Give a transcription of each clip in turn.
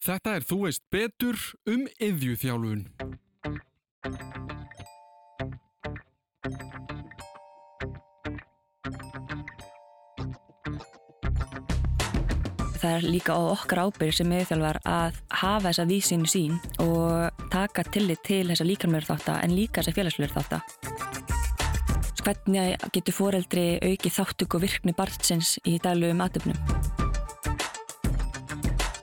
Þetta er Þú veist betur um yðjúþjálfun. Það er líka á okkar ábyrg sem meðþjálfar að hafa þessa vísinu sín og taka tillit til þessa líkanmjörð þáttar en líka þessa félagsfjörð þáttar. Hvernig getur foreldri auki þáttuk og virkni barnsins í daglu matöfnum?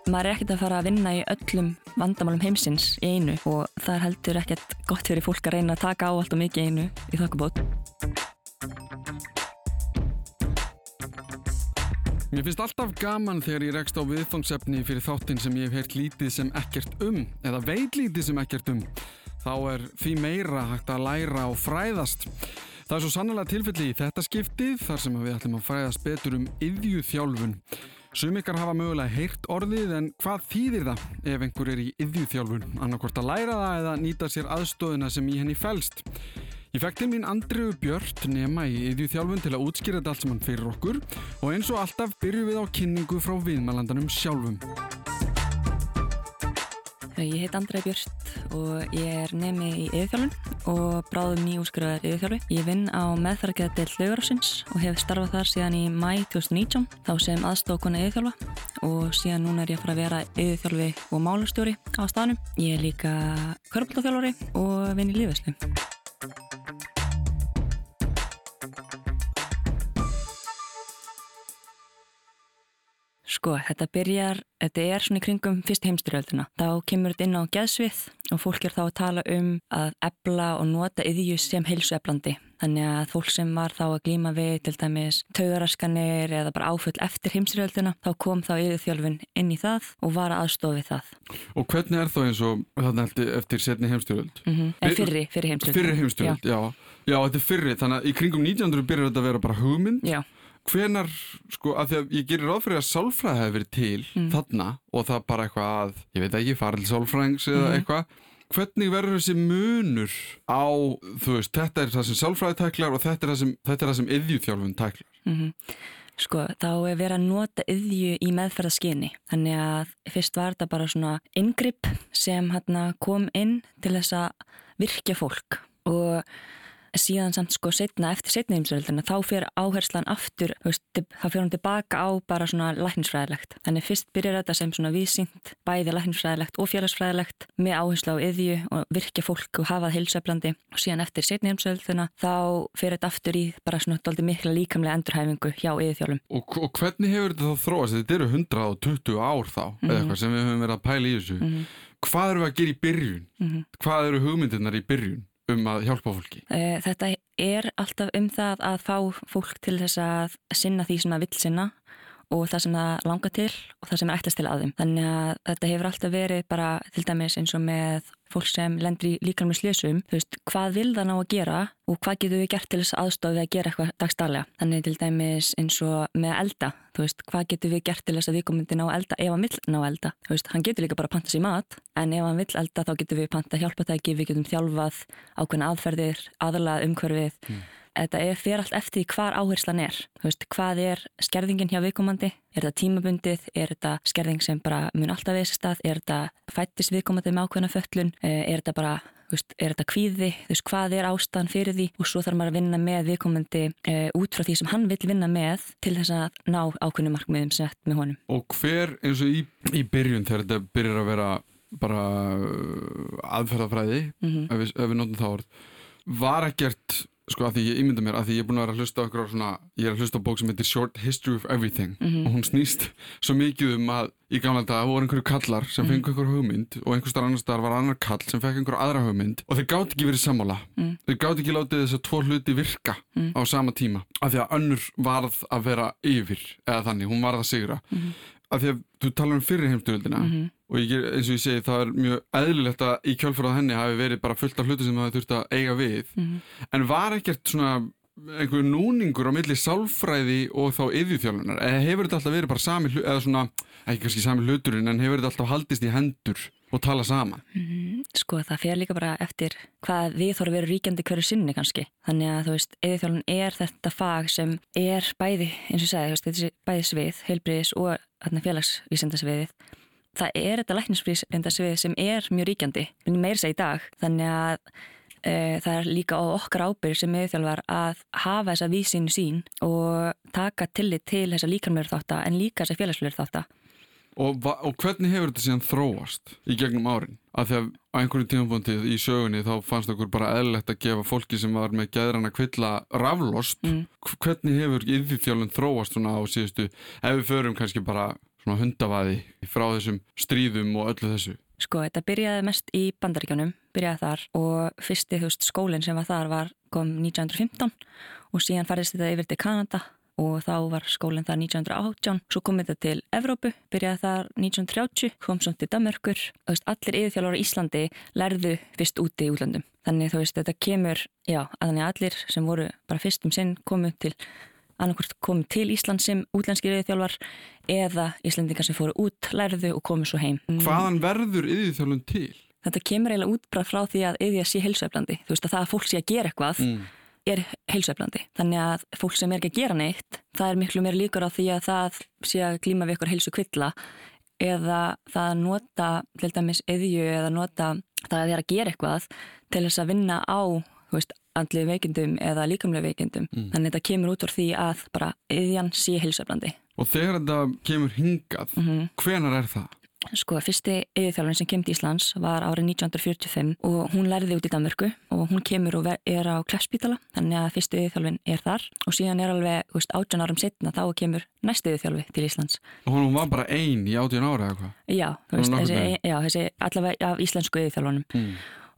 Maður er ekkert að fara að vinna í öllum vandamálum heimsins í einu og það er heldur ekkert gott fyrir fólk að reyna að taka á allt og mikið einu í þokkabót. Mér finnst alltaf gaman þegar ég rekst á viðfangsefni fyrir þáttinn sem ég hef heyrt lítið sem ekkert um eða veit lítið sem ekkert um. Þá er því meira hægt að læra og fræðast. Það er svo sannlega tilfelli í þetta skiptið þar sem við ætlum að fræðast betur um yðjúþjálfun. Sumikar hafa mögulega heyrt orðið en hvað þýðir það ef einhver er í yðjúþjálfun? Annarkort að læra það eða nýta sér aðstóðina sem í henni fælst. Ég fekk til mín Andriu Björn nema í yðjúþjálfun til að útskýra þetta allt saman fyrir okkur og eins og alltaf byrju við á kynningu frá viðmælandanum sjálfum. Ég heit Andrei Björn og ég er nemi í yðurþjálfun og bráðum nýjúskriðar yðurþjálfi. Ég vinn á meðferðargeðdeild hlaugarásins og hef starfað þar síðan í mæ 2019 þá sem aðstofkona yðurþjálfa og síðan núna er ég að fara að vera yðurþjálfi og málastjóri á staðnum. Ég er líka körbóltaþjálfari og vinn í lífeslu. Sko, þetta byrjar, þetta er svona í kringum fyrst heimstyrjöldina. Þá kemur þetta inn á geðsvið og fólk er þá að tala um að ebla og nota yðju sem heilsueblandi. Þannig að fólk sem var þá að glíma við til dæmis taugaraskanir eða bara áfull eftir heimstyrjöldina, þá kom þá yðjuþjálfun inn í það og var aðstofið það. Og hvernig er þá eins og þarna eftir setni heimstyrjöld? Mm -hmm. En fyrri, fyrri heimstyrjöld. Fyrri heimstyrjöld, já. já. Já, þetta er fyrri, þannig að í kringum 1900 byrjar þetta að vera bara hugmynd. Já hvenar, sko, að því að ég gerir ráð fyrir að sálfræði hefur verið til mm. þarna og það bara eitthvað að, ég veit ekki, farið til sálfræðings eða mm. eitthvað hvernig verður þessi munur á, þú veist, þetta er það sem sálfræði tæklar og þetta er það sem, þetta er það sem yðjúþjálfun tæklar mm -hmm. Sko, þá er verið að nota yðju í meðferðaskyni þannig að fyrst var þetta bara svona yngripp sem hérna kom inn til þess að virkja fólk og síðan samt sko setna eftir setna heimsveldina þá fyrir áherslan aftur veist, þá fyrir hann tilbaka á bara svona læknisfræðilegt. Þannig fyrst byrjar þetta sem svona vísýnt bæði læknisfræðilegt og félagsfræðilegt með áherslu á yðju og virkja fólk og hafað heilsöflandi og síðan eftir setna heimsveldina þá fyrir þetta aftur í bara svona doldi mikla líkamlega endurhæfingu hjá yðjþjálfum. Og, og hvernig hefur þetta þá þróast? Þetta eru 120 ár þá mm -hmm. eða eitthvað sem við höfum verið að pæla í þessu. Mm -hmm. Hvað eru að gera í byrjun? Mm -hmm. Hvað eru hugmyndirnar í byrjun? Um að hjálpa fólki? Eh, þetta er alltaf um það að fá fólk til þess að sinna því sem það vil sinna og það sem það langar til og það sem er ættast til aðeim. Þannig að þetta hefur alltaf verið bara til dæmis eins og með fólk sem lendur í líka með slésum, þú veist, hvað vil það ná að gera og hvað getur við gert til þess aðstofið að gera eitthvað dagstælega. Þannig til dæmis eins og með elda, þú veist, hvað getur við gert til þess að við komum til ná elda ef hann vil ná elda. Þú veist, hann getur líka bara að panta sér mat, en ef hann vil elda þá getur við panta hjálpatæki, við getum þjálfað ákveðna aðferðir, aðlað umhverfið. Mm þetta er fyrir allt eftir hvar áherslan er. Veist, hvað er skerðingin hjá viðkomandi? Er þetta tímabundið? Er þetta skerðing sem bara mun alltaf veist stað? Er þetta fættist viðkomandi með ákveðna föllun? Eh, er þetta bara, veist, er þetta kvíði? Veist, hvað er ástæðan fyrir því? Og svo þarf maður að vinna með viðkomandi e, út frá því sem hann vil vinna með til þess að ná ákveðnum markmiðum sett með honum. Og hver eins og í, í byrjun þegar þetta byrjar að vera bara aðferðafræði, mm -hmm. ef við, við notum þá orð, var ekkert sko að því ég ímynda mér að því ég er búin að vera að hlusta okkur á svona, ég er að hlusta á bók sem heitir Short History of Everything mm -hmm. og hún snýst svo mikið um að í gamla dag voru einhverju kallar sem mm -hmm. fengi einhverju hugmynd og einhver starf annar starf var annar kall sem fekk einhverju aðra hugmynd og þeir gátt ekki verið sammála mm. þeir gátt ekki látið þess að tvo hluti virka mm. á sama tíma af því að önnur varð að vera yfir eða þannig, hún varð að sigra -hmm. af því að þú talar um fyrir heimstöldina mhm og ég, eins og ég segi það er mjög eðlilegt að í kjálfur á henni hafi verið bara fullt af hlutu sem það þurft að eiga við. Mm -hmm. en var ekkert svona einhver núningur á milli sálfræði og þá yðjúþjálfunar eða hefur þetta alltaf verið bara sami hlut eða svona, ekki kannski sami hluturinn en hefur þetta alltaf haldist í hendur og tala saman? Mm -hmm. Sko það fer líka bara eftir hvað við að vera ríkjandi hverju sinni kannski. Þannig að þú veist, yðjúþjálfun er þetta fag sem er bæði eins og ég sagði, þessi bæði svið, heilbriðis og félagsvísindasviðið það er þetta læknisfrísindasvið sem er mjög ríkjandi, meir seg í dag þannig að e, það er líka á okkar ábyrg sem meðþjálfar að hafa þessa vísinu sín og taka tillit til þessa líkamlegur þáttar en líka þessa félagslegur þáttar Og, og hvernig hefur þetta síðan þróast í gegnum árin? Að því að á einhverju tímafóntið í sögunni þá fannst okkur bara eðlert að gefa fólki sem var með gæðran að kvilla raflost. Mm. Hvernig hefur yfirþjálun þróast svona á síðustu, ef við förum kannski bara svona hundavaði frá þessum stríðum og öllu þessu? Sko, þetta byrjaði mest í bandaríkjónum, byrjaði þar og fyrsti þú veist skólinn sem var þar var kom 1915 og síðan færðist þetta yfir til Kanada og þá var skólinn það 1918 svo kom þetta til Evrópu, byrjaði það 1930, kom svo til Damörkur og allir yfirþjálfur á Íslandi lærðu fyrst úti í útlandum þannig þú veist þetta kemur, já, að þannig allir sem voru bara fyrst um sinn komu til annarkvært komu til Ísland sem útlandskir yfirþjálfar eða Íslandingar sem fóru út, lærðu og komu svo heim Hvaðan verður yfirþjálfun til? Þetta kemur eiginlega útbrað frá því að yfir sé heilsueflandi, þú veist að það að fólk sé að gera eitthvað mm er heilsueflandi. Þannig að fólk sem er ekki að gera neitt, það er miklu meir líkur á því að það sé að glíma við ykkur heilsu kvilla eða það að nota til dæmis eðju eða nota það að er að gera eitthvað til þess að vinna á andlið veikindum eða líkamlega veikindum. Mm. Þannig að þetta kemur út úr því að bara eðjan sé heilsueflandi. Og þegar þetta kemur hingað, mm -hmm. hvenar er það? Sko, fyrsti yfirþjálfinn sem kemd í Íslands var árið 1945 og hún lærði út í Danmörku og hún kemur og er á Klefspítala, þannig að fyrsti yfirþjálfinn er þar og síðan er alveg, þú veist, 18 árum setna þá kemur næsti yfirþjálfi til Íslands. Og hún var bara einn í 18 ára eða hvað? Já, þú veist, þessi, já, þessi allavega af íslensku yfirþjálfunum mm.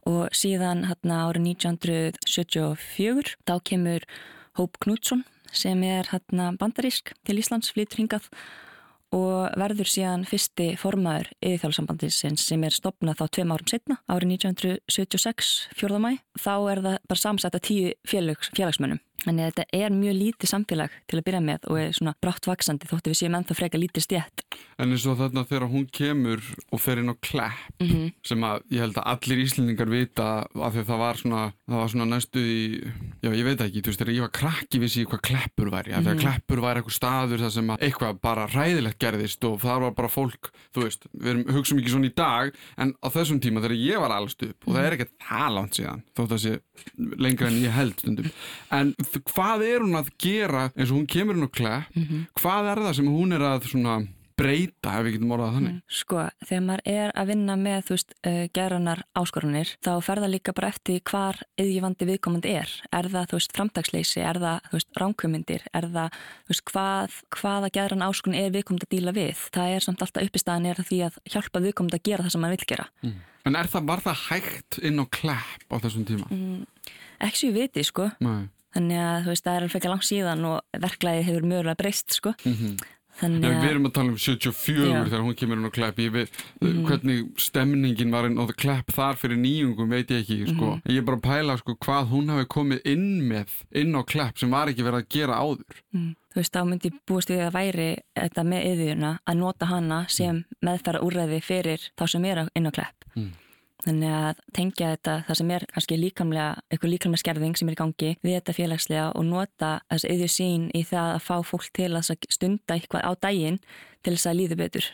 Og síðan hérna árið 1974 þá kemur Hóp Knútsson sem er hérna bandarísk til Íslands, flytur hingað og verður síðan fyrsti formaður yfirþjóðsambandisins sem er stopnað þá tveim árum setna, árið 1976, 4. mæ. Þá er það bara samsætt að tíu félags, félagsmönnum Þannig að þetta er mjög lítið samfélag til að byrja með og er svona brátt vaksandi þóttu við séum ennþá freka lítið stjætt. En eins og þarna þegar hún kemur og fer inn á klepp mm -hmm. sem að ég held að allir íslendingar vita af því að það var svona, það var svona næstu í, já ég veit ekki, þú veist þegar ég var krakki vissi ég hvað kleppur væri, af því að mhm. kleppur væri eitthvað staður þar sem að eitthvað bara ræðilegt gerðist og það var bara fólk, þú veist, við hugsaum ekki svona í dag en á þessum tíma þegar ég var allstu upp og það er ekki það langt síðan þótt að sé lengra en ég held stundum en hvað er hún að gera eins og hún kemur hún á klepp mm -hmm. hvað er það sem hún er að svona breyta ef við getum orðað þannig? Mm, sko, þegar maður er að vinna með þú veist, uh, gerðanar áskorunir þá fer það líka bara eftir hvar yðjivandi viðkomandi er. Er það, þú veist, framtagsleysi, er það, þú veist, ránkvömyndir er það, þú veist, hvað hvaða gerðan áskorun er viðkomandi að díla við það er samt alltaf uppistæðan er því að hjálpa viðkomandi að gera það sem maður vil gera mm. En er það, var það hægt inn á klepp á þessum tíma? Mm, ekki svo ég viti, sko Nei. Þannig að þú veist, það er alveg ekki langt síðan og verklæði hefur mögulega breyst, sko. Mm -hmm. Þannig að... Við erum að tala um 74 já. þegar hún kemur inn á klepp. Mm -hmm. hvernig stemningin var á klepp þar fyrir nýjungum, veit ég ekki, sko. Mm -hmm. Ég er bara að pæla, sko, hvað hún hafi komið inn með, inn á klepp sem var ekki verið að gera áður. Mhm. Þú veist, þá myndi búist við að væri þetta með yðurna að nota hana sem meðfæra úrræði fyrir þá sem er inn á klepp. Þannig að tengja þetta, það sem er kannski líkamlega, eitthvað líkamlega skerðing sem er í gangi við þetta félagslega og nota þessu yður sín í það að fá fólk til að stunda eitthvað á daginn til þess að líða betur.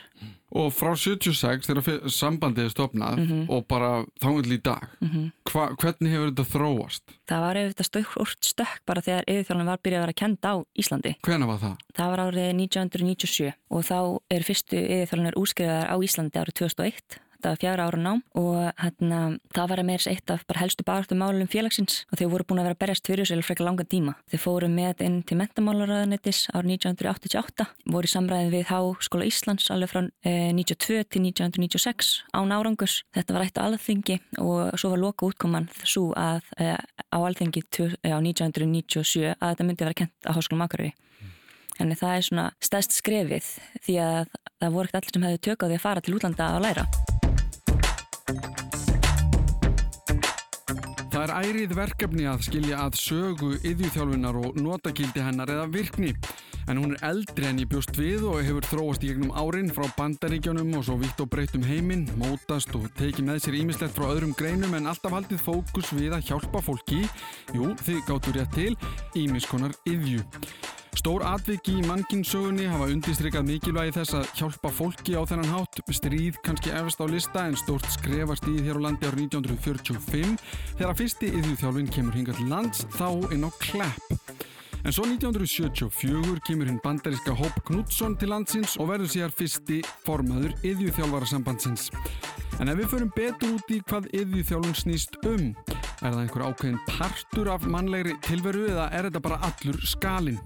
Og frá 76 þegar sambandið er stopnað mm -hmm. og bara þángil í dag, mm -hmm. Hva, hvernig hefur þetta þróast? Það var auðvitað stökk, stökk bara þegar yfirþjóðan var byrjað að vera kenda á Íslandi. Hvernig var það? Það var árið 1997 og þá er fyrstu yfirþjóðanar útskriðar á Íslandi árið 2001 þetta var fjara ára nám og hérna, það var að meira eitt af helstu barðum málum félagsins og þeir voru búin að vera berjast fyrir sér frekar langa tíma. Þeir fóru með inn til mentamálaræðanetis árið 1988, voru í samræði við Háskóla Íslands alveg frá eh, 92 til 1996 án árangus. Þetta var eitt á alþingi og svo var loka útkoman svo að eh, á alþingi eh, á 1997 að þetta myndi að vera kent á Háskóla Makaröfi. Þannig það er svona stæst skrefið því að það voru ekkert allir sem hefði tök á því að fara til útlanda að læra. Það er ærið verkefni að skilja að sögu yðjúþjálfunar og notagildi hennar eða virkni. En hún er eldri en ég bjóst við og hefur þróast í gegnum árin frá bandaríkjónum og svo vitt og breytt um heiminn, mótast og tekið með sér ímislegt frá öðrum greinum en alltaf haldið fókus við að hjálpa fólki, jú, þið gáttu rétt til, ímiskonar yðjú. Stór atviki í mannkinsögunni hafa undistrykað mikilvægi þess að hjálpa fólki á þennan hátt. Stríð kannski efast á lista en stórt skrefa stríð hér á landi árið 1945 þegar fyrsti yðjúþjálfin kemur hinga til lands þá inn á Klepp. En svo 1974 kemur hinn bandaríska Hope Knudson til landsins og verður sér fyrsti formaður yðjúþjálfarasambandsins. En ef við förum betur út í hvað yðjúþjálfun snýst um, er það einhver ákveðin partur af mannlegri tilveru eða er þetta bara allur skalin?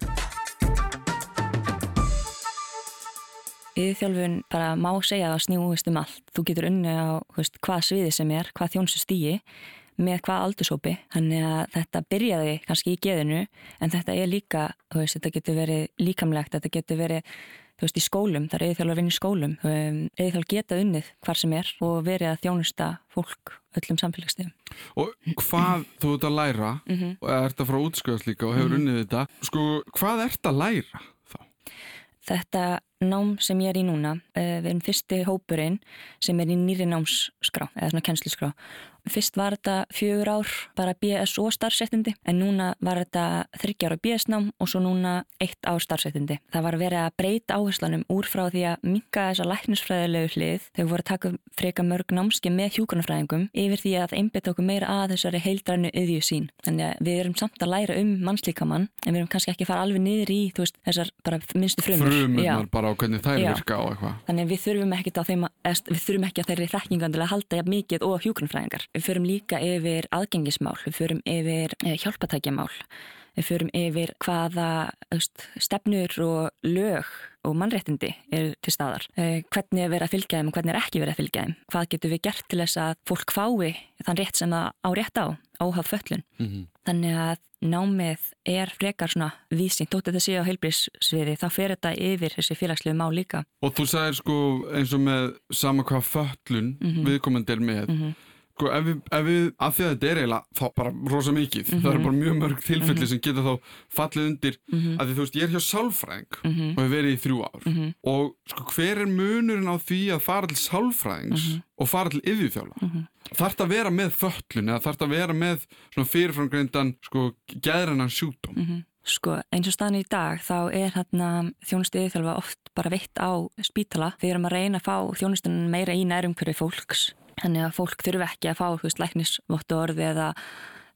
Yðjúþjálfun bara má segja að snjúist um allt. Þú getur unni á veist, hvað sviði sem er, hvað þjónsu stýi með hvað aldursópi þannig að þetta byrjaði kannski í geðinu en þetta er líka, veist, þetta getur verið líkamlegt, þetta getur verið veist, í skólum, það er eðiþjálfur að vinna í skólum eðiþjálf geta unnið hvar sem er og verið að þjónusta fólk öllum samfélagstegum. Og hvað þú ert að læra mm -hmm. ert að frá útskjöðs líka og hefur -hmm. unnið þetta sko, hvað ert að læra? Þetta nám sem ég er í núna, við erum fyrsti hópurinn sem er í nýri námsskrá eða svona kennsliskrá Fyrst var þetta fjögur ár bara BSO starfsettindi en núna var þetta þryggjar á BS-nám og svo núna eitt ár starfsettindi. Það var verið að breyta áherslanum úr frá því að minka þessa læknisfræðilegu hlið þegar voru að taka freka mörg námski með hjúkunarfræðingum yfir því að einbita okkur meira að þessari heildrænu yðju sín. Þannig að við erum samt að læra um mannslíkamann en við erum kannski ekki að fara alveg niður í veist, þessar bara minnstu frumur. Frumurnar bara á hvernig þær Já. virka á eitthvað. Þannig við þurfum ekki að, þeirri þekkingandilega halda mikið og hjúkunarfræðingar. Við förum líka yfir aðgengismál, við förum yfir eh, hjálpatækjamál, við förum yfir hvaða öst, stefnur og lög og mannréttindi eru til staðar. Eh, hvernig er verið að fylgja þeim og hvernig er ekki verið að fylgja þeim. Hvað getur við gert til þess að fólk fái þann rétt sem það á rétt á, áhaf föllun. Mm -hmm. Þannig að námið er frekar svona vísing, tótt þetta séu á heilbríðsviði, þá fer þetta yfir þessi félagslegu má líka. Og þú sagir sko eins og með sama hvað föllun mm -hmm. viðkomandi er með, mm -hmm. Sko ef við, ef við, af því að þetta er eiginlega þá bara rosa mikið, mm -hmm. það eru bara mjög mörg tilfelli mm -hmm. sem geta þá fallið undir mm -hmm. að því þú veist, ég er hjá sálfræðing mhm. og hef verið í þrjú ár mhm. og sko hver er munurinn á því að fara til sálfræðings mhm. og fara til yfirþjóla? Þarf þetta að vera með föllun eða þarf þetta að vera með svona fyrirframgreindan sko gæðrannan sjúkdóm? Sko eins og staðin í dag þá er hérna þjónustu yfirþjálfa oft bara veitt á spítala. Erum að reyna að fá þjónustunum meira í nærum hverju fólks Þannig að fólk þurfi ekki að fá veist, læknisvottu orði eða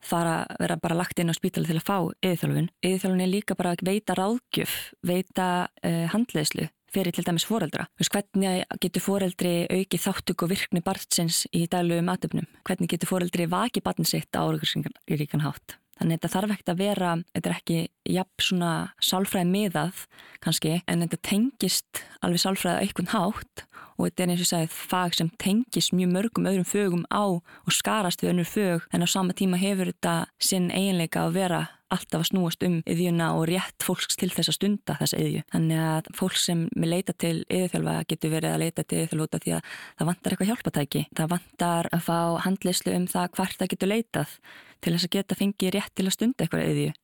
fara að vera bara lagt inn á spítala til að fá yðurþjálfun. Yðurþjálfun er líka bara að veita ráðgjöf, veita uh, handleðslu fyrir til dæmis foreldra. Veist, hvernig getur foreldri auki þáttug og virkni barnsins í dælugum atöfnum? Hvernig getur foreldri vaki barnsitt á áriðuríkan hátt? Þannig að þetta þarf ekkert að vera, þetta er ekki jafn svona sálfræði miðað kannski, en þetta tengist alveg sálfræði á einhvern hátt og þetta er eins og sagðið fag sem tengist mjög mörgum öðrum fögum á og skarast við önnur fög en á sama tíma hefur þetta sinn eiginleika að vera alltaf að snúast um yðjuna og rétt fólks til þess að stunda þessa yðju. Þannig að fólk sem við leita til yðjþjálfa getur verið að leita til yðjþjálfa því að það vantar eitthvað hjálpatæki. Það vantar að fá handlislu um það hvert það getur leitað til þess að geta fengið rétt til að stunda eitthvað yðju.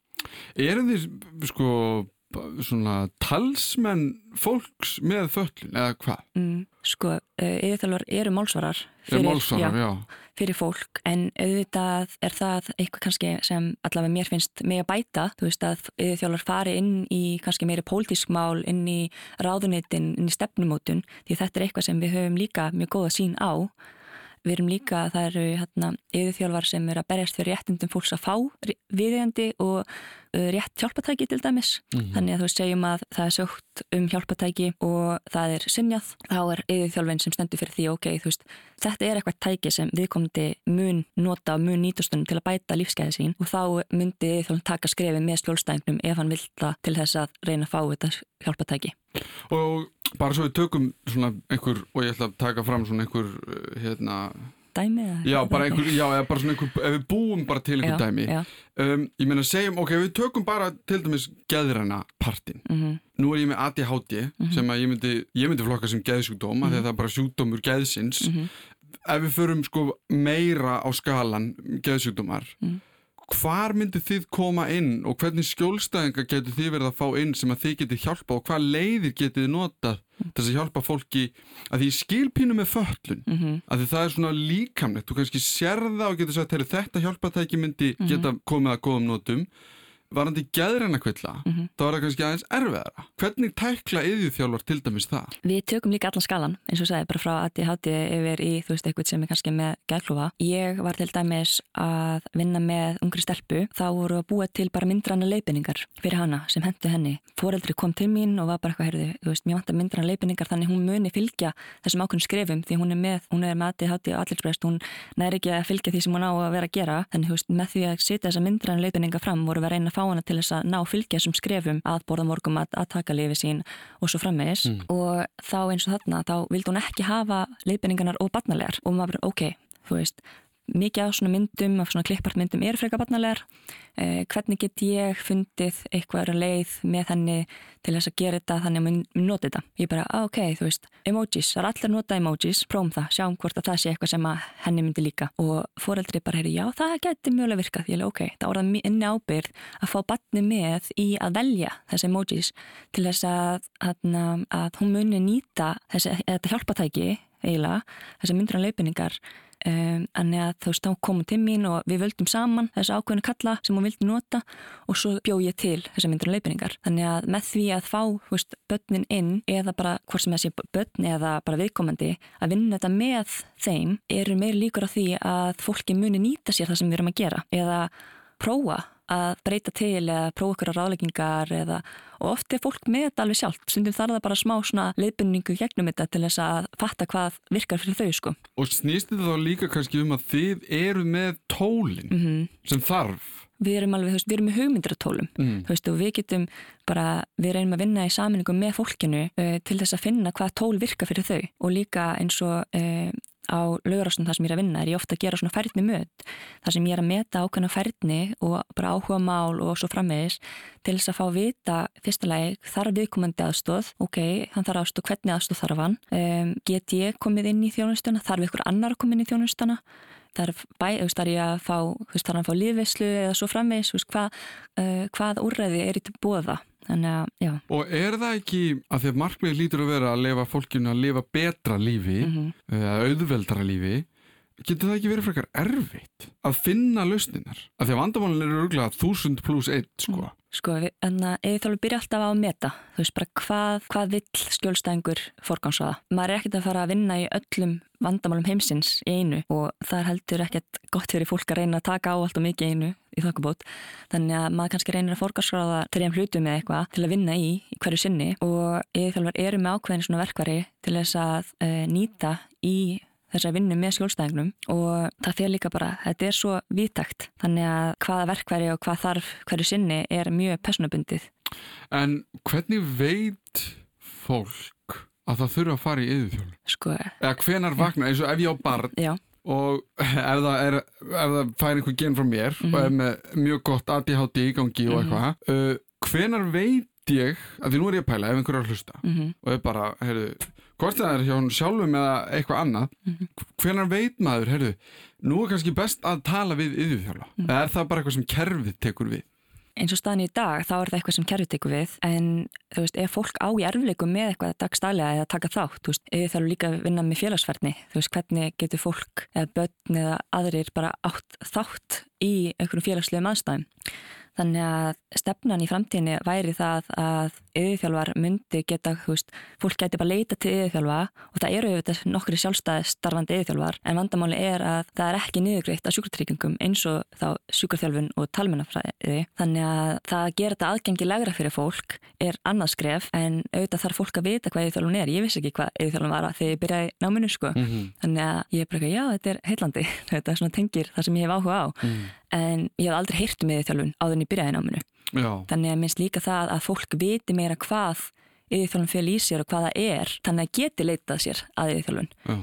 Er þið sko svona talsmenn fólks með föllin eða hvað? Mm, sko, yfirþjálfar eru málsvarar fyrir, málsvarar, já, já. fyrir fólk en auðvitað er það eitthvað kannski sem allavega mér finnst mig að bæta þú veist að yfirþjálfar fari inn í kannski meiri pólitísk mál inn í ráðunitin, inn í stefnumótun því þetta er eitthvað sem við höfum líka mjög góða sín á Við erum líka að það eru hérna, yfirþjálfar sem eru að berjast fyrir réttindum fólks að fá viðjandi og uh, rétt hjálpatæki til dæmis. Mm -hmm. Þannig að þú segjum að það er sögt um hjálpatæki og það er sinjað. Þá er yfirþjálfin sem stendur fyrir því, ok, veist, þetta er eitthvað tæki sem viðkomandi mun nota og mun nýtustunum til að bæta lífskeiði sín og þá myndi yfirþjálfin taka skrefi með skjólstæðingnum ef hann vil það til þess að reyna að fá þetta hjálpatæki. Og bara svo við tökum svona einhver, og ég ætla að taka fram svona einhver, uh, hérna Dæmi eða? Já, bara einhver, já, eða bara svona einhver, ef við búum bara til einhver já, dæmi já. Um, Ég meina, segjum, ok, við tökum bara til dæmis geðræna partin mm -hmm. Nú er ég með ADHD mm -hmm. sem að ég myndi, ég myndi flokka sem geðsjúkdóma mm -hmm. þegar það er bara sjúkdómur geðsins mhm. Ef við förum sko meira á skalan geðsjúkdómar mhm hvar myndir þið koma inn og hvernig skjólstæðinga getur þið verið að fá inn sem að þið getur hjálpa og hvað leiðir getur þið nota þess að hjálpa fólki að því skilpínu með föllun mm -hmm. að því það er svona líkamlegt, þú kannski sér það og getur sagt, þetta hjálpa það ekki myndi mhm. geta komið að góðum notum varandi gæðræna kvilla, mm -hmm. þá er það kannski aðeins erfiðara. Hvernig tækla yðjúþjálfar til dæmis það? Við tökum líka allan skalan, eins og sagði, bara frá að ég háti yfir í, þú veist, eitthvað sem er kannski með gæðklúfa. Ég var til dæmis að vinna með ungri stelpu, þá voru að búa til bara myndranna leifinningar fyrir hana sem hendu henni. Fóreldri kom til mín og var bara eitthvað, heyrðu, þú veist, mér vantar myndranna leifinningar þannig hún muni fylgja þessum ákveðnum skrefum því hún er með, hún er með háti og allirsbreyst, hún næri ekki að fylgja því sem hún á að vera að gera. Þannig, þú veist, fá hana til þess að ná fylgja sem skrefum að borða morgum að, að taka lifi sín og svo frammeðis mm. og þá eins og þarna þá vildi hún ekki hafa leifinningarnar og barnalegar og maður ok, þú veist mikið af svona myndum, af svona klippartmyndum er freka barnalegar. Eh, hvernig get ég fundið eitthvað leið með henni til þess að gera þetta þannig að maður noti þetta? Ég bara, ah, ok, þú veist, emojis það er allir nota emojis, prófum það, sjáum hvort að það sé eitthvað sem henni myndi líka. Og foreldri bara, heyri, já, það geti mjög virkað. Ég er ok, það voruð inni ábyrð að fá barni með í að velja þessi emojis til þess að, að, að hún muni nýta þessi, þetta hjálpatæki eiginlega, þessi myndran leifinningar Um, að þá komum til mín og við völdum saman þessu ákveðinu kalla sem hún vildi nota og svo bjóð ég til þessa myndur og leifinningar. Þannig að með því að fá veist, börnin inn eða bara hvort sem þessi börn eða bara viðkomandi að vinna þetta með þeim eru meir líkur á því að fólki muni nýta sér það sem við erum að gera eða prófa að breyta til eða prófa okkur á ráðleggingar eða og oft er fólk með þetta alveg sjálf stundum þarf það bara smá svona leiðbynningu gegnum þetta til þess að fatta hvað virkar fyrir þau sko. Og snýst þetta þá líka kannski um að þið eru með tólin mm -hmm. sem þarf Við erum alveg, þú veist, við erum með hugmyndir á tólum, mm. þú veist, og við getum bara, við reynum að vinna í saminningu með fólkinu uh, til þess að finna hvað tól virka fyrir þau og líka eins og uh, á lögurástum þar sem ég er að vinna er ég ofta að gera svona færðni möt þar sem ég er að meta ákveðna færðni og bara áhuga mál og svo framvegis til þess að fá vita fyrstulega þarf viðkomandi aðstóð ok, hann þarf aðstóð, hvernig aðstóð þarf hann? Um, get ég komið inn í þjónustuna? Þarf ykkur annar koma inn í þjónustuna? Þarf bæ, þarf ég að fá þarf hann að fá lífislu eða svo framvegis? Hvað, uh, hvað úrræði er í til bóða Þannig að, já. Og er það ekki að því að markmiði lítur að vera að lefa fólkinu að lefa betra lífi, mm -hmm. eða auðveldra lífi, getur það ekki verið frekar erfitt að finna lausninar? Af því að vandamálinn eru örgulega 1000 pluss 1, sko. Mm. Sko, en að eða þá byrja alltaf á að meta, þú veist bara hvað, hvað vill skjólstæðingur forgámsraða. Maður er ekkert að fara að vinna í öllum vandamálum heimsins í einu og það er heldur ekkert gott fyrir fólk að reyna að taka á allt og mikið einu í þokkabót. Þannig að maður kannski reynir að forgámsraða til einn hlutu með eitthvað til að vinna í, í hverju sinni og eða þjálfur eru með ákveðin svona verkvari til þess að uh, nýta í þessar vinnu með skjólstæðingnum og það fyrir líka bara, þetta er svo viðtakt þannig að hvaða verkværi og hvað þarf hverju sinni er mjög personabundið. En hvernig veit fólk að það þurfa að fara í yðurþjónu? Sko. Eða hvenar vakna, eins og ef ég á barn já. og ef það, er, ef það fær einhver gen frá mér mm -hmm. og er með mjög gott ADHD í gangi og mhm. eitthvað, mm -hmm. uh, hvenar veit ég, að því nú er ég að pæla ef einhver er að hlusta mm -hmm. og er bara, heyrðu hvort það er hjá hún sjálfum eða eitthvað annað mm -hmm. hvernig veit maður, heyrðu nú er kannski best að tala við yfirþjóla mm -hmm. eða er það bara eitthvað sem kerfið tekur við eins og staðin í dag, þá er það eitthvað sem kerfið tekur við en þú veist, ef fólk á í erfleikum með eitthvað dagstælega eða taka þátt, þú veist, eða þarf líka að vinna með félagsferðni, þú veist, hvernig getur fólk eða börn eða aðrir bara átt þátt í einhverjum félagslegum aðstæðum Þannig að stefnan í framtíðinni væri það að yfirþjálfar myndi geta, þú veist, fólk geti bara leita til yfirþjálfa og það eru auðvitað nokkri sjálfstæði starfandi yfirþjálfar en vandamáli er að það er ekki niðurgreitt af sjúkartryggingum eins og þá sjúkarþjálfun og talmennafræði. Þannig að það að gera þetta aðgengilegra fyrir fólk er annað skref en auðvitað þarf fólk að vita hvað yfirþjálfun er. Ég vissi ekki hvað yfirþjálfun var þegar ég byrjaði náminu sko. Mm -hmm. Þannig að ég er bara já þetta er heillandi, þetta tengir það sem ég hef áhuga á. Mm en ég hef aldrei heyrt um yfirþjálfun áður en ég byrjaði náminu. Já. Þannig að minnst líka það að fólk viti meira hvað yfirþjálfun fyrir í sér og hvað það er, þannig að geti leitað sér að yfirþjálfun. Já.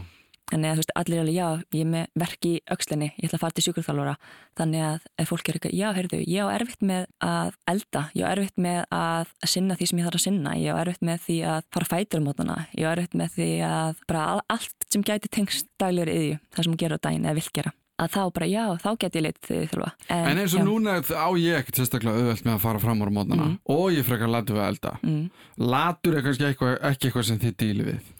Þannig að veist, allir er alveg, já, ég er með verk í aukslinni, ég ætla að fara til sjúkurþjálfara. Þannig að ef fólk er eitthvað, já, heyrðu, ég á erfitt með að elda, ég á erfitt með að sinna því sem ég þarf að sinna, ég á erfitt með því að fara fætur um mótana, ég á erfitt með því að bara allt sem gæti tengst daglegur yðju, það sem hún gerur á daginn eða vil gera að þá bara já, þá get ég litið þið þurfa. En, en eins og já. núna á ég ekkert sérstaklega auðvelt með að fara fram ára mótana mm. og ég frekar latur við að elda. Mm. Latur er kannski eitthvað, ekki eitthvað sem þið dýli við.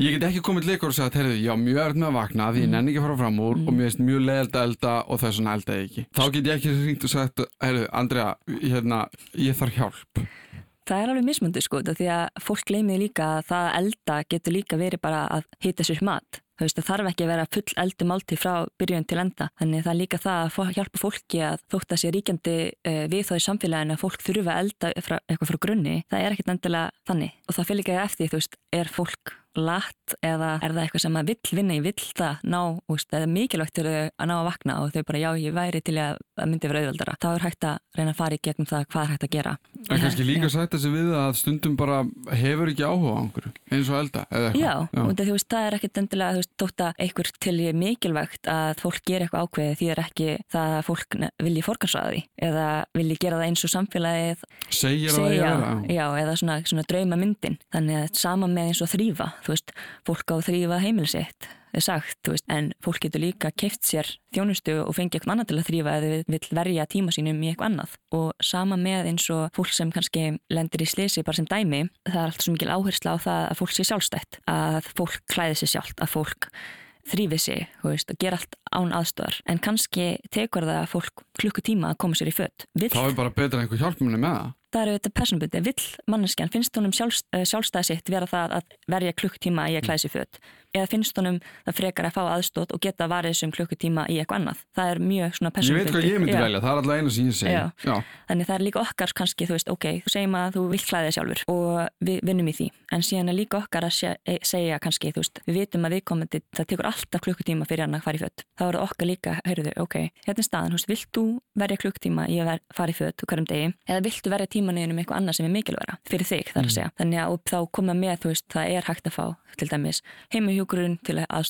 Ég get ekki komið til ykkur og sagt, heyrðu, já, mjög erð með að vakna því ég Mm. nenni ekki að fara fram úr og mér finnst mjög leiðild að elda og það er svona elda ekki. Þá get ég ekki ringt og sagt, heyrðu, Andrea, hérna, ég þarf hjálp. Það er alveg mismundi sko, því að fólk gleymið líka að það að elda getur líka verið bara að hita sér mat. Þú veist, það þarf ekki að vera full eldu málti frá byrjun til enda. Þannig það er líka það að hjálpa fólki að þótt að sé ríkjandi uh, við þá í samfélaginu að fólk þurfa að elda frá, eitthvað frá grunni. Það er ekkit endilega þannig. Og það fyrir líka eftir, þú veist, er fólk latt eða er það eitthvað sem að vill vinna, ég vill það ná, veist, það er mikilvægt að ná að vakna og þau bara, já, ég væri til að, að myndi vera auðveldara. Þá er hægt að reyna að fara í gegnum það hvað er hægt að gera. En kannski líka Já. sætta sig við að stundum bara hefur ekki áhuga á einhverju, eins og elda, eða eitthvað. Já, og það, þú veist, það er ekkit endilega, þótt að einhver til ég mikilvægt að fólk gera eitthvað ákveðið því er ekki það að fólk vilji forgansraða því eða vilji gera það eins og samfélagið það segja, vera. já, eða svona, svona drauma myndin. Þannig að sama með eins og þrýfa, þú veist, fólk á þrýfa heimilisitt, er sagt, veist, en fólk getur líka keift sér þjónustu og fengi eitthvað annað til að þrýfa eða vil verja tíma sínum í eitthvað annað. Og sama með eins og fólk sem kannski lendir í slisi bara sem dæmi, það er alltaf svo mikil áhersla á það að fólk sé sjálfstætt, að fólk klæði sér sjálft, að fólk þrýfi sig, veist, og gera allt án aðstöðar. En kannski tekur það fólk klukkutíma að koma sér í fött. Þá er bara að einhver hjálp manni með það. það eru þetta personbundi, vill manneskjan, finnst honum sjálfs, uh, sjálfstæði sitt vera það að verja klukktíma í að klæða sér föt eða finnst honum það frekar að fá aðstótt og geta varið þessum klukkutíma í eitthvað annað? Það er mjög svona Ég personbundi veit hvað ég myndi velja, það er alltaf eina sem ég segi. Já. Já. þannig það er líka okkar kannski, þú veist, ok, þú segjum að þú vill klæða þig sjálfur og við vinnum í því. En síðan er líka okkar að e- segja kannski, þú veist, við vitum að viðkomandi það tekur alltaf klukkutíma fyrir hann að fara í fött þá er okkar líka, heyrðu, ok, hérna er staðan þú veist, vilt þú verja klukktíma í að fara í fött hverjum degi, eða viltu verja tímanuðin um eitthvað annað sem er mikilværa fyrir þig, þar að segja. Þannig að þá koma með, þú veist, það er hægt að fá til dæmis heimahjúkurinn til að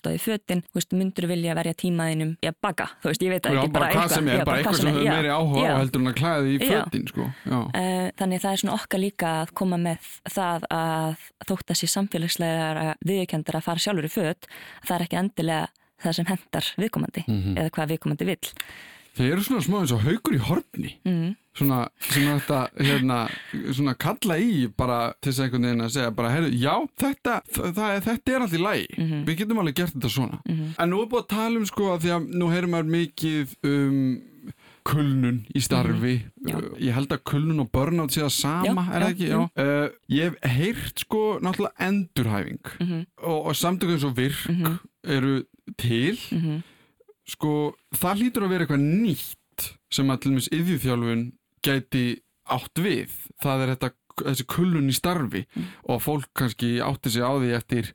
þú veist, myndur vilja verja tímaðinum í að baka, þú veist, ég veit Já, ekki bara hvað sem er, bara hvað eitthvað sem hefur meiri áhuga já. á heldur en að klæða því í Já. fötin, sko. Eh, Þannig það er svona okkar líka að koma með það að þótt að sé samfélagslega viðkjöndar að fara sjálfur í föt, það er ekki endilega það sem hendar viðkomandi Mhm. eða hvað viðkomandi vill. Þeir eru svona smá eins og haugur í horni. Mm. Svona, svona þetta, hérna, svona kalla í bara til þess að einhvern veginn að segja bara, heyrðu, já, þetta, það, þetta er allt í lagi. Mhm. Við getum alveg gert þetta svona. Mhm. En nú er búið að tala um, sko, að því að nú heyrum maður mikið um kulnun í starfi. Já. Uh, Ég held að kulnun og burnout sé það sama, Já, er það já, ekki? jú. Uh, ég hef heyrt, sko, náttúrulega endurhæfing Mhm. og, og samtökum svo virk Mhm. eru til Mhm. sko, það hlýtur að vera eitthvað nýtt sem að til dæmis yðjúþjálfun gæti átt við það er þetta, þessi kullun í starfi Mm. og fólk kannski átti sig á því eftir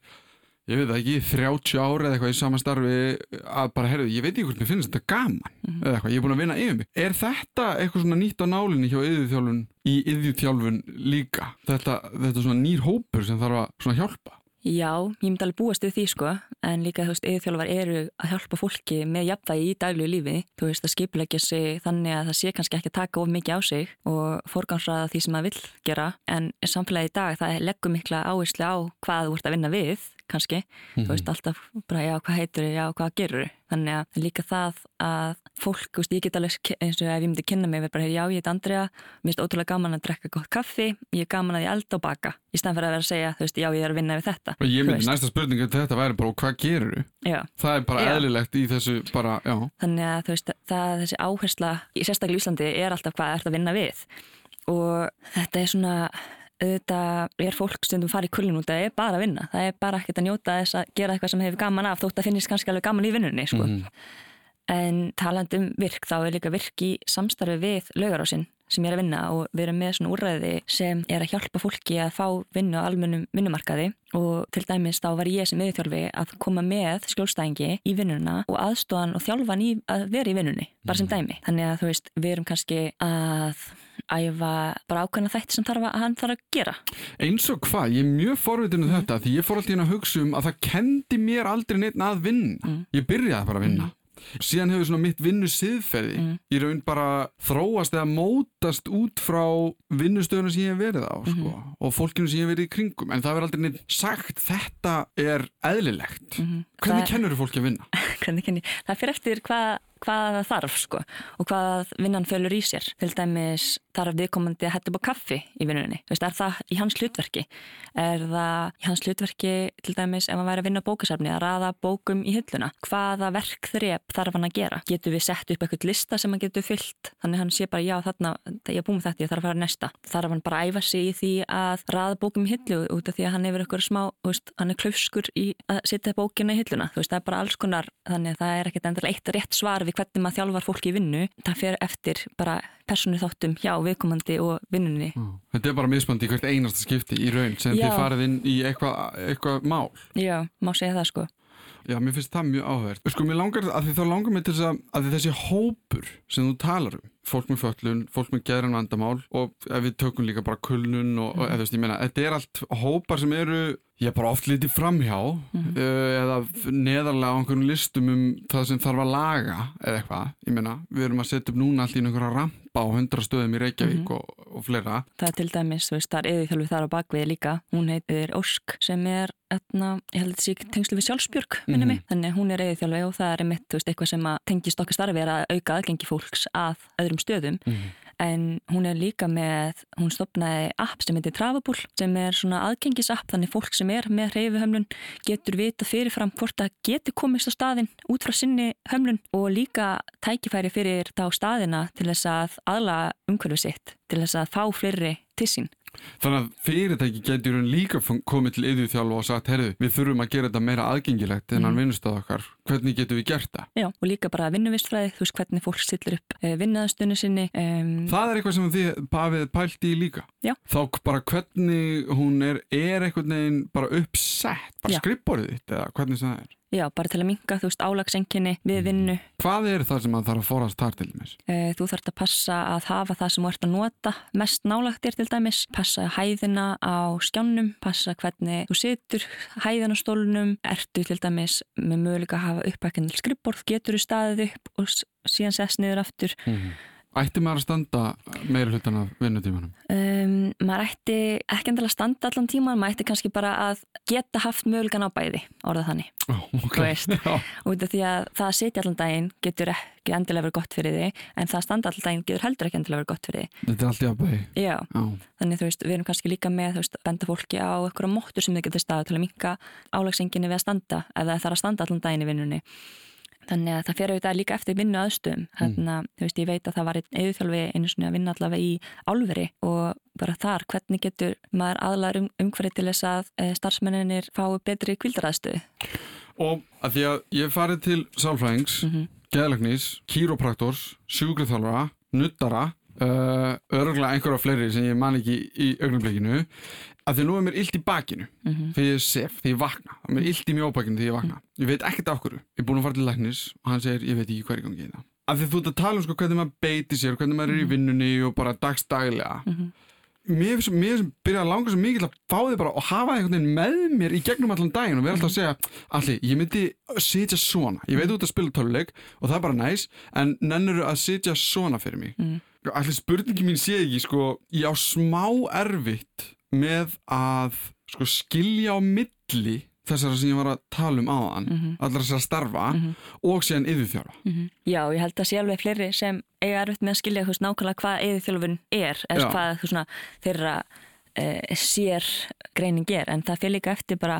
ég veit ekki, 30 ári eða eitthvað í sama starfi að bara, herðu, ég veit ekki hvort mér finnst þetta gaman Mhm. eða eitthvað, ég er búin að vinna yfir mig er þetta eitthvað svona nýtt á nálinni hjá yðjúþjálfun í yðjúþjálfun líka þetta, þetta svona nýr hópur sem þarf að svona hjálpa Já, ég myndi alveg búast við því sko, en líka þú veist, yfirþjálfar eru að hjálpa fólki með jafnvægi í daglegu lífi, þú veist, að skipulegja sig þannig að það sé kannski ekki að taka of mikið á sig og forgámsraða því sem það vill gera, en samfélagi í dag það leggur mikla áherslu á hvað þú ert að vinna við, kannski, þú veist, alltaf bara, já, hvað heitur þið, já, hvað gerur þannig að líka það að fólk, þú veist, ég get alveg, eins og ef ég myndi kynna mig, við bara, já, ég heit Andrea. Mér finnst ótrúlega gaman að drekka gott kaffi. Ég er gaman að ég elda og baka. Í stæðan fyrir að vera að segja, þú veist, já, ég er að vinna við þetta. Og ég myndi næsta spurning eftir þetta væri bara, hvað gerur já, það er bara Já. eðlilegt í þessu bara, já. Þannig að þú veist, það, þessi áhersla í sérstaklega í Íslandi er alltaf hvað ert að vinna við. Og þetta er svona auðvitað er fólk stundum farið í kullin út að það er bara að vinna, það er bara ekkert að njóta þess að gera eitthvað sem hefur gaman af þótt að finnist kannski alveg gaman í vinnunni sko. Mhm. En talandi um virk, þá er líka virk í samstarfi við laugarásinn sem ég er að vinna og við erum með svona úrræði sem er að hjálpa fólki að fá vinnu á almennum vinnumarkaði og til dæmis þá var ég sem yfirþjálfi að koma með skjólstæðingi í vinnuna og aðstofan og þjálfan í að vera í vinnunni, bara sem dæmi. Þannig að þú veist, við erum kannski að æfa bara ákveðna þætti sem þarf að hann þarf að gera. Eins og hvað, ég er mjög forvitin um þetta því ég fór alltaf inn að hugsa um að það kendi mér aldrei neitt að vinna. Mm. Ég byrjaði bara að vinna. Síðan hefur svona mitt vinnu siðferði Mm. í raun bara þróast eða mótast út frá vinnustöðuna sem ég hef verið á sko, Mhm. og fólkinu sem ég hef verið í kringum en það verður aldrei neitt sagt þetta er eðlilegt. Hvernig kennur þú fólki að vinna? Það fyrir eftir hvað hvað það þarf sko og hvað vinnan fölur í sér. Til dæmis þarf viðkomandi að upp á kaffi í vinnunni. Þú veist, er það í hans hlutverki? Er það í hans hlutverki til dæmis ef hann væri að vinna bókasafni að raða bókum í hylluna? Hvaða verkþrep þarf hann að gera? Getur við sett upp eitthvað lista sem hann getur fyllt? Þannig hann sé bara já þarna, ég er búin þetta, ég þarf að fara næsta. Þarf hann bara að æfa sig í því að raða bókum í hyllu út af því að hann hefur eitthvað smá, veist, hann er klauskur í að setja bókina í hylluna. Þú veist, það er bara alls konar, þannig að það er ekkert endilega eitt rétt svar við hvernig maður þjálfar fólki í vinnu. Það fer eftir bara persónu þáttum hjá viðkomandi og vinnunni. Þetta er bara mismandi í hvert einasta skipti í raun sem Já. þið farið inn í eitthvað eitthva mál. Já, má segja það sko. Já, mér finnst það mjög áhverð. Sko, mér langar, að því þá langar mér til þess að, að þessi hópur sem þú talar um, fólk með föllun, fólk með geðran vandamál og ef við tökum líka bara kulnun og, og eða þú veist, ég meina, þetta er allt hópar sem eru, ég er bara oft litið framhjá uh, eða neðarlega á einhverjum listum um það sem þarf að laga eða eitthvað. Ég meina, við erum að setja upp núna allt í einhverja rampa á hundra stöðum í Reykjavík og, og fleira. Það er til dæmis, þú veist, það er eðiþjálfi þar á bakvið líka. Hún heitir Ósk sem er, etna, ég held að þetta sé tengslu við sjálfsbjörg, minni mig. Þannig hún er eðiþjálfi og það er mitt, veist, eitthvað sem að tengist okkar starfi er að auka aðgengi fólks að öðrum stöðum. En hún er líka með, hún stopnaði app sem heitir Travabull sem er svona aðgengisapp þannig fólk sem er með hreyfuhömlun getur vita fyrirfram hvort það getur komist á staðin út frá sinni hömlun og líka tækifæri fyrir þá staðina til þess að aðla umhverfið sitt til þess að fá fleiri til sín. Þannig að fyrirtæki getur líka komið til yðurþjálfa og sagt, herðu, við þurfum að gera þetta meira aðgengilegt en hann Mhm. vinnustað okkar. Hvernig getum við gert það? Já, og líka bara vinnuvistfræði, þú veist hvernig fólk stillir upp uh, vinnaðastunni sinni. Um, Það er eitthvað sem þið hafið pælt í líka. Já. Þá bara hvernig hún er, er einhvern veginn bara uppsett, bara skrippborðið þitt eða hvernig sem það er. Já, bara til að minka, þú veist, álagsenginni við vinnu. Hvað er það sem að þarf að forast þar til dæmis? Uh, þú þarfst að passa að hafa það sem þú ert að nota mest nálagt þér til dæmis. Passa hæðina á skjánum, passa hvernig þú situr hæðina á stólunum. Ertu til dæmis með möguleika að hafa uppækjandi skrippborð, getur þú staðið upp og síðan sest niður aftur. Ætti maður að standa meira hlutan af vinnutímanum? Um, maður ætti ekki endilega að standa allan tíman, maður ætti kannski bara að geta haft mögulegan á bæði, orðað þannig. Ó, ok. Þú veist. Já. Út af því að það að sitja allan daginn getur ekki endilega verið gott fyrir þig, en það að standa allan daginn getur heldur ekki endilega verið gott fyrir þig. Þetta er allt í að bæði. Já, Já. þannig þú veist, við erum kannski líka með, veist, benda fólki á einhverja móttur sem þau getur staðu til að minka álagsenginni við að standa, ef það þarf að standa allan daginn í vinnunni. Þannig að það fer auðvitað líka eftir vinnu aðstöðum. Þannig að, þú veist, ég veit að það var einn eðuþjálfi einu svona að vinna allavega í álveri og bara þar, hvernig getur maður aðlar um, umhverfið til þess að e, starfsmenninir fái betri kvildaraðstöðu. Og að því að ég farið til sálfræðings, mm. -hmm. geðleiknis, kýrópraktors, sjúkriðþjálfara, nuttara, uh, örgulega einhverja fleiri sem ég man ekki í augnablikinu, að því nú er mér illt í bakinu Mhm. þegar ég sef, þegar ég vakna. Það er mér illt í mjóbakinu þegar ég vakna. Ég veit ekkert af hverju. Ég er búin að fara til læknis og hann segir, ég veit ekki er í gangi í það. Af því þú ert að tala um sko hvernig maður beiti sér, hvernig maður er í vinnunni og bara dagstaglega. Mhm. Mér finnst mér sem byrja að langa svo mikið til að fá þig bara og hafa einhvern veginn með mér í gegnum allan daginn og vera alltaf að segja Alli, ég myndi sitja svona ég veit út að spila töluleik og það er bara næs en nennur að sitja svona fyrir mig Mm. Alli, spurningi mín sé ekki sko, ég á smá erfitt með að sko, skilja á milli þessara sem ég var að tala um áðan Mhm. allar þessara starfa Mhm. og síðan yfirþjóra Mhm. Já, ég held að sé alveg fleiri sem eiga erfitt með að skilja þú veist nákvæmlega hvað eðiþjálfun er eða hvað þú svona þeirra sér greining er en það fyrir líka eftir bara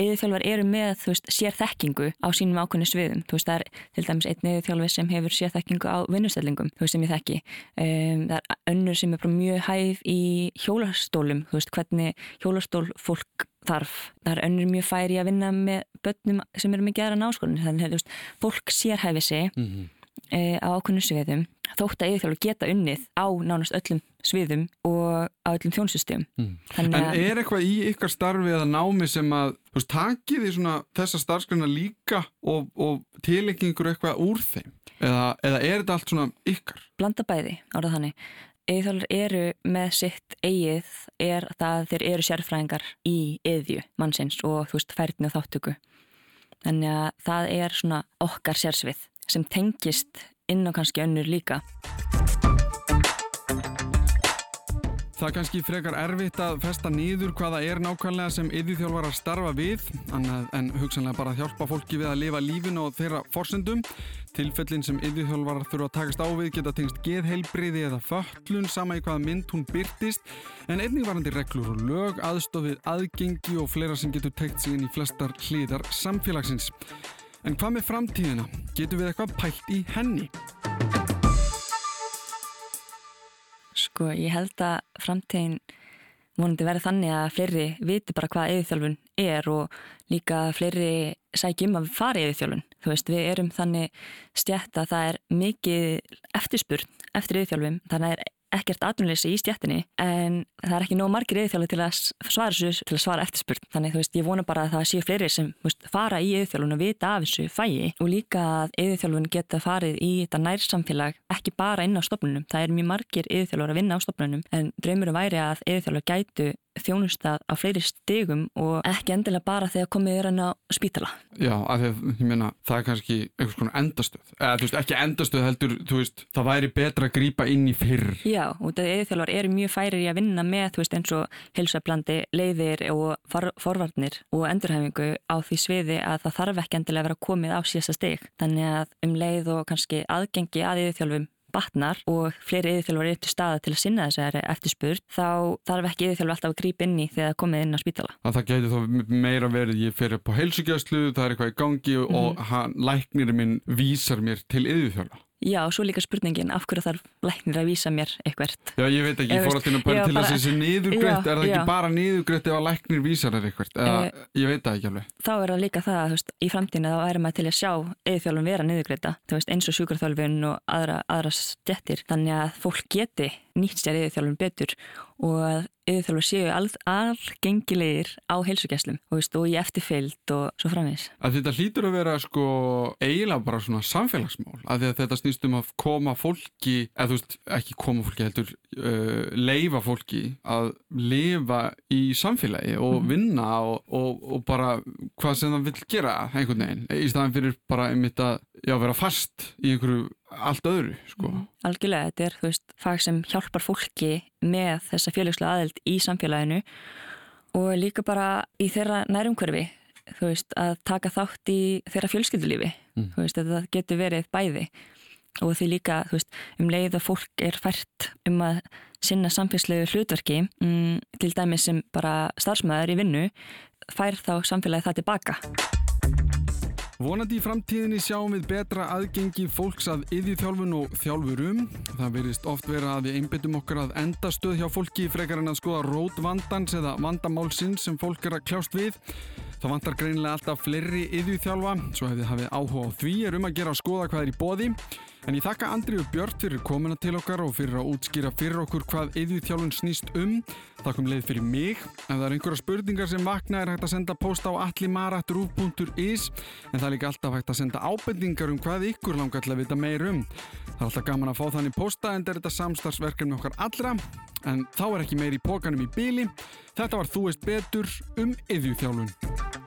eðiþjálfar eru með veist sér þekkingu á sínum ákveðnu sviðum. Veist það er til dæmis einn eðiþjálfi sem hefur sér þekkingu á vinnustellingum sem ég þekki. Um, það er önnur sem er mjög hæf í hjólastólum veist hvernig hjólastól fólk þarf. Það er önnur mjög færi að vinna með börnum sem eru með geðra náskólinn þannig að fólk sérhæfi sig. Mm -hmm. E, á ákveðnum sviðum þótt að yfirþjálfur geta unnið á nánast öllum sviðum og á öllum þjónsystem Mm. En er eitthvað í ykkar starfi eða námi sem að, veist, takið svona þessa starfskræna líka og, og tilengi ykkur eitthvað úr þeim? Eða, eða er þetta allt svona ykkar? blanda bæði árað þannig Eðþjálfur eru með sitt eigið er það að þeir eru sérfræðingar í eðju mannsins og þú veist færni og þáttöku. Þannig að það er svona okkar sérsvið sem tengist inn á kannski önnur líka. Það er kannski frekar erfitt að festa nýður hvaða er nákvæmlega sem yðvíþjálfar að starfa við, en hugsanlega bara að hjálpa fólki við að lifa lífin og þeirra forsendum. Tilfellin sem yðvíþjálfar þurfa að takast á við geta tengst geðheilbriði eða föllun sama í hvaða mynd hún byrtist, en einnig varandi reglur og lög, aðstofið, aðgengi og fleira sem getur tegt sig inn í flestar hliðar samfélagsins. En hvað með framtíðina? Getur við eitthvað pælt í henni? Sko ég held að framtíðin vonandi verði þannig að fleiri viti bara hvað eðithjálfun er og líka fleiri sækjum að fara eðithjálfun. Þú veist við erum þannig stjætt að það er mikið eftirspurn eftir eðithjálfum þannig að ekkert atvinnleysi í stjættinni en það er ekki nóg margir eðithjálfi til að svara þessu, til að svara eftirspurn. Þannig þú veist, ég vona bara að það séu fleiri sem veist, fara í eðithjálfun og vita af þessu fæi og líka að eðithjálfun geta farið í þetta nærsamfélag ekki bara inn á stopnunum, það er mjög margir eðithjálfur að vinna á stopnunum en dröymurum væri að eðithjálfur gætu þjónustað á fleiri stegum og ekki endilega bara þegar komið er hann á spítala. Já, af því að ég meina það er kannski einhvers konar endastöð eða þú veist, ekki endastöð heldur þú veist, það væri betra að grýpa inn í fyrr Já, og þetta eðþjálfar eru mjög færir í að vinna með, þú veist, eins og hilsablandi, leiðir og for forvarnir og endurhefingu á því sviði að það þarf ekki endilega að vera komið á síðasta steg. Þannig að um leið og kannski aðgengi að batnar og fleiri yfirþjálfur eru til staða til að sinna þessari eftirspurt þá þarf ekki yfirþjálfur alltaf að grípa inn í þegar það komið inn á spítala. Að það getur þá meira verið, ég fer upp á heilsugjastlu, það er eitthvað í gangi mm -hmm. og hann, læknirinn minn vísar mér til yfirþjálfa. Já, og svo líka spurningin, af hverju þarf læknir að vísa mér eitthvert? Já, ég veit ekki, ég fór að að pæla til að þessi niðurgreitt, er það ekki bara niðurgreitt ef að læknir vísa þér eitthvert? Eða, e, ég veit það ekki alveg. Þá er það líka það, þú veist, í framtíðinu þá erum maður til að sjá eðþjálfum vera niðurgreita, þú veist, eins og sjúkarþjálfun og aðra, aðra stjettir, þannig að fólk geti nýtt sér eðþjálfum betur og að yfirþjálfur séu algengilegir á heilsugjæslum og, og í eftirfyllt og svo framins. Að þetta hlýtur að vera sko eiginlega bara svona samfélagsmál að, að þetta snýst um að koma fólki, eða þú veist ekki koma fólki heldur, uh, leifa fólki að lifa í samfélagi og mm. vinna og, og, og bara hvað sem það vil gera einhvern veginn í staðan fyrir bara einmitt að já, vera fast í einhverju allt öðru sko. Mm. Algjörlega, þetta er þú veist fag sem hjálpar fólki með þessa félagslega aðeld í samfélaginu og líka bara í þeirra nærumhverfi þú veist að taka þátt í þeirra fjölskyldulífi mm. þú veist þetta getur verið bæði og því líka þú veist um leið að fólk er fært um að sinna samfélagslegu hlutverki um, til dæmi sem bara starfsmöður í vinnu fær þá samfélagi það tilbaka Vonandi í framtíðinni sjáum við betra aðgengi fólks að yðvíþjálfun og þjálfurum. Það verist oft vera að við einbyttum okkar að enda stöð hjá fólki frekar en að skoða rót vandans eða vandamálsins sem fólk er að kljást við. Það vantar greinilega alltaf fleiri yðvíþjálfa, svo hefði hafið áhuga á því er um að gera að skoða hvað er í bóði. En ég þakka Andriu Björn fyrir komuna til okkar og fyrir að útskýra fyrir okkur hvað yðvíþjálfun snýst um. Þakkum leið fyrir mig. Ef það er einhverja spurningar sem vakna er hægt að senda post á allimarat.ru.is en það er líka alltaf hægt að senda ábendingar um hvað ykkur langar til að vita meir um. Það er alltaf gaman að fá þannig posta en þetta er samstarfsverkefni okkar allra. En þá er ekki meir í pókanum í bíli. Þetta var Þú veist betur um yðvíþjálfun.